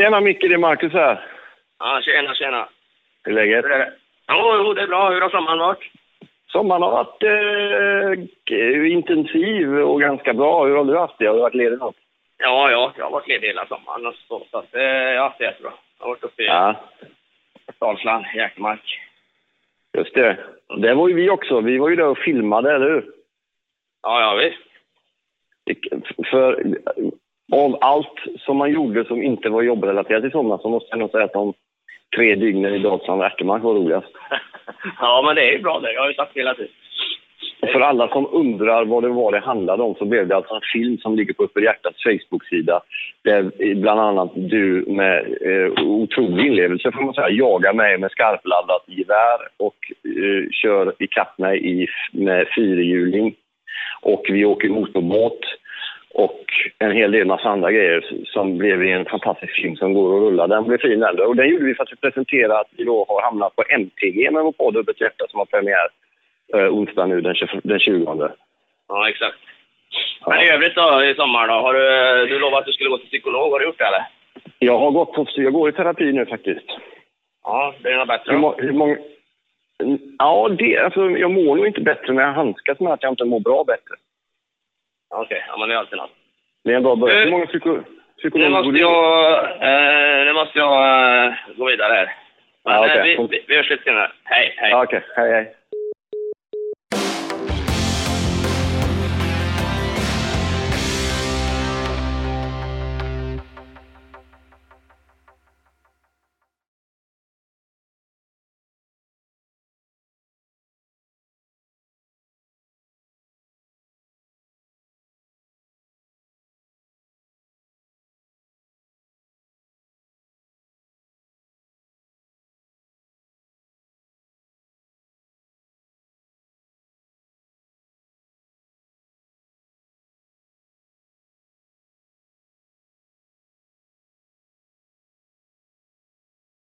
Tjena Micke, det är Marcus här. Ja, tjena, tjena. Hur är läget? Hur är det? Jo, jo, det är bra. Hur har sommaren varit? Sommaren har varit eh, intensiv och ganska bra. Hur har du haft det? Har du varit ledig något? Ja, ja, jag har varit ledig hela sommaren och så, så att, eh, jag har haft det jättebra. Jag har varit uppe i Ja, Dalsland, Jäkmark. just det. Det var ju vi också. Vi var ju där och filmade, eller hur? Ja, ja, visst. För av allt som man gjorde som inte var jobbrelaterat i sommar så måste jag nog säga att de tre dygnen i Dalsland och Ärtemark var roligast. ja, men det är ju bra det. Jag har ju sagt hela tiden. Och för alla som undrar vad det var det handlade om så blev det alltså en film som ligger på Uppe Hjärtats Facebook-sida där bland annat du med eh, otrolig inlevelse får man säga jagar mig med skarpladdat gevär och eh, kör ikapp mig i, med fyrhjuling. Och vi åker motorbåt och en hel del massa andra grejer som blev en fantastisk film som går att rulla. Den blev fin äldre och den gjorde vi för att presentera att vi då har hamnat på MTG med vår podd Uppe i Hjärta som har premiär eh, onsdag nu den 20. Den 20. Ja, exakt. Men i övrigt då, i sommar då? Har du, du lovat att du skulle gå till psykolog. Har du gjort det eller? Jag har gått på, jag går i terapi nu faktiskt. Ja, det är något bättre Hur, må, hur många... Ja, det, alltså, jag mår nog inte bättre, men jag handskas med att jag inte mår bra bättre. Okej, ja, men det är alltid något. Det är en bra början. Eh, Hur många psyko, Nu psykologer går måste jag, eh, nu måste jag eh, gå vidare här. Men Ja, okej. eh, vi, vi, vi hörs lite senare. Hej, hej. Okej, hej hej.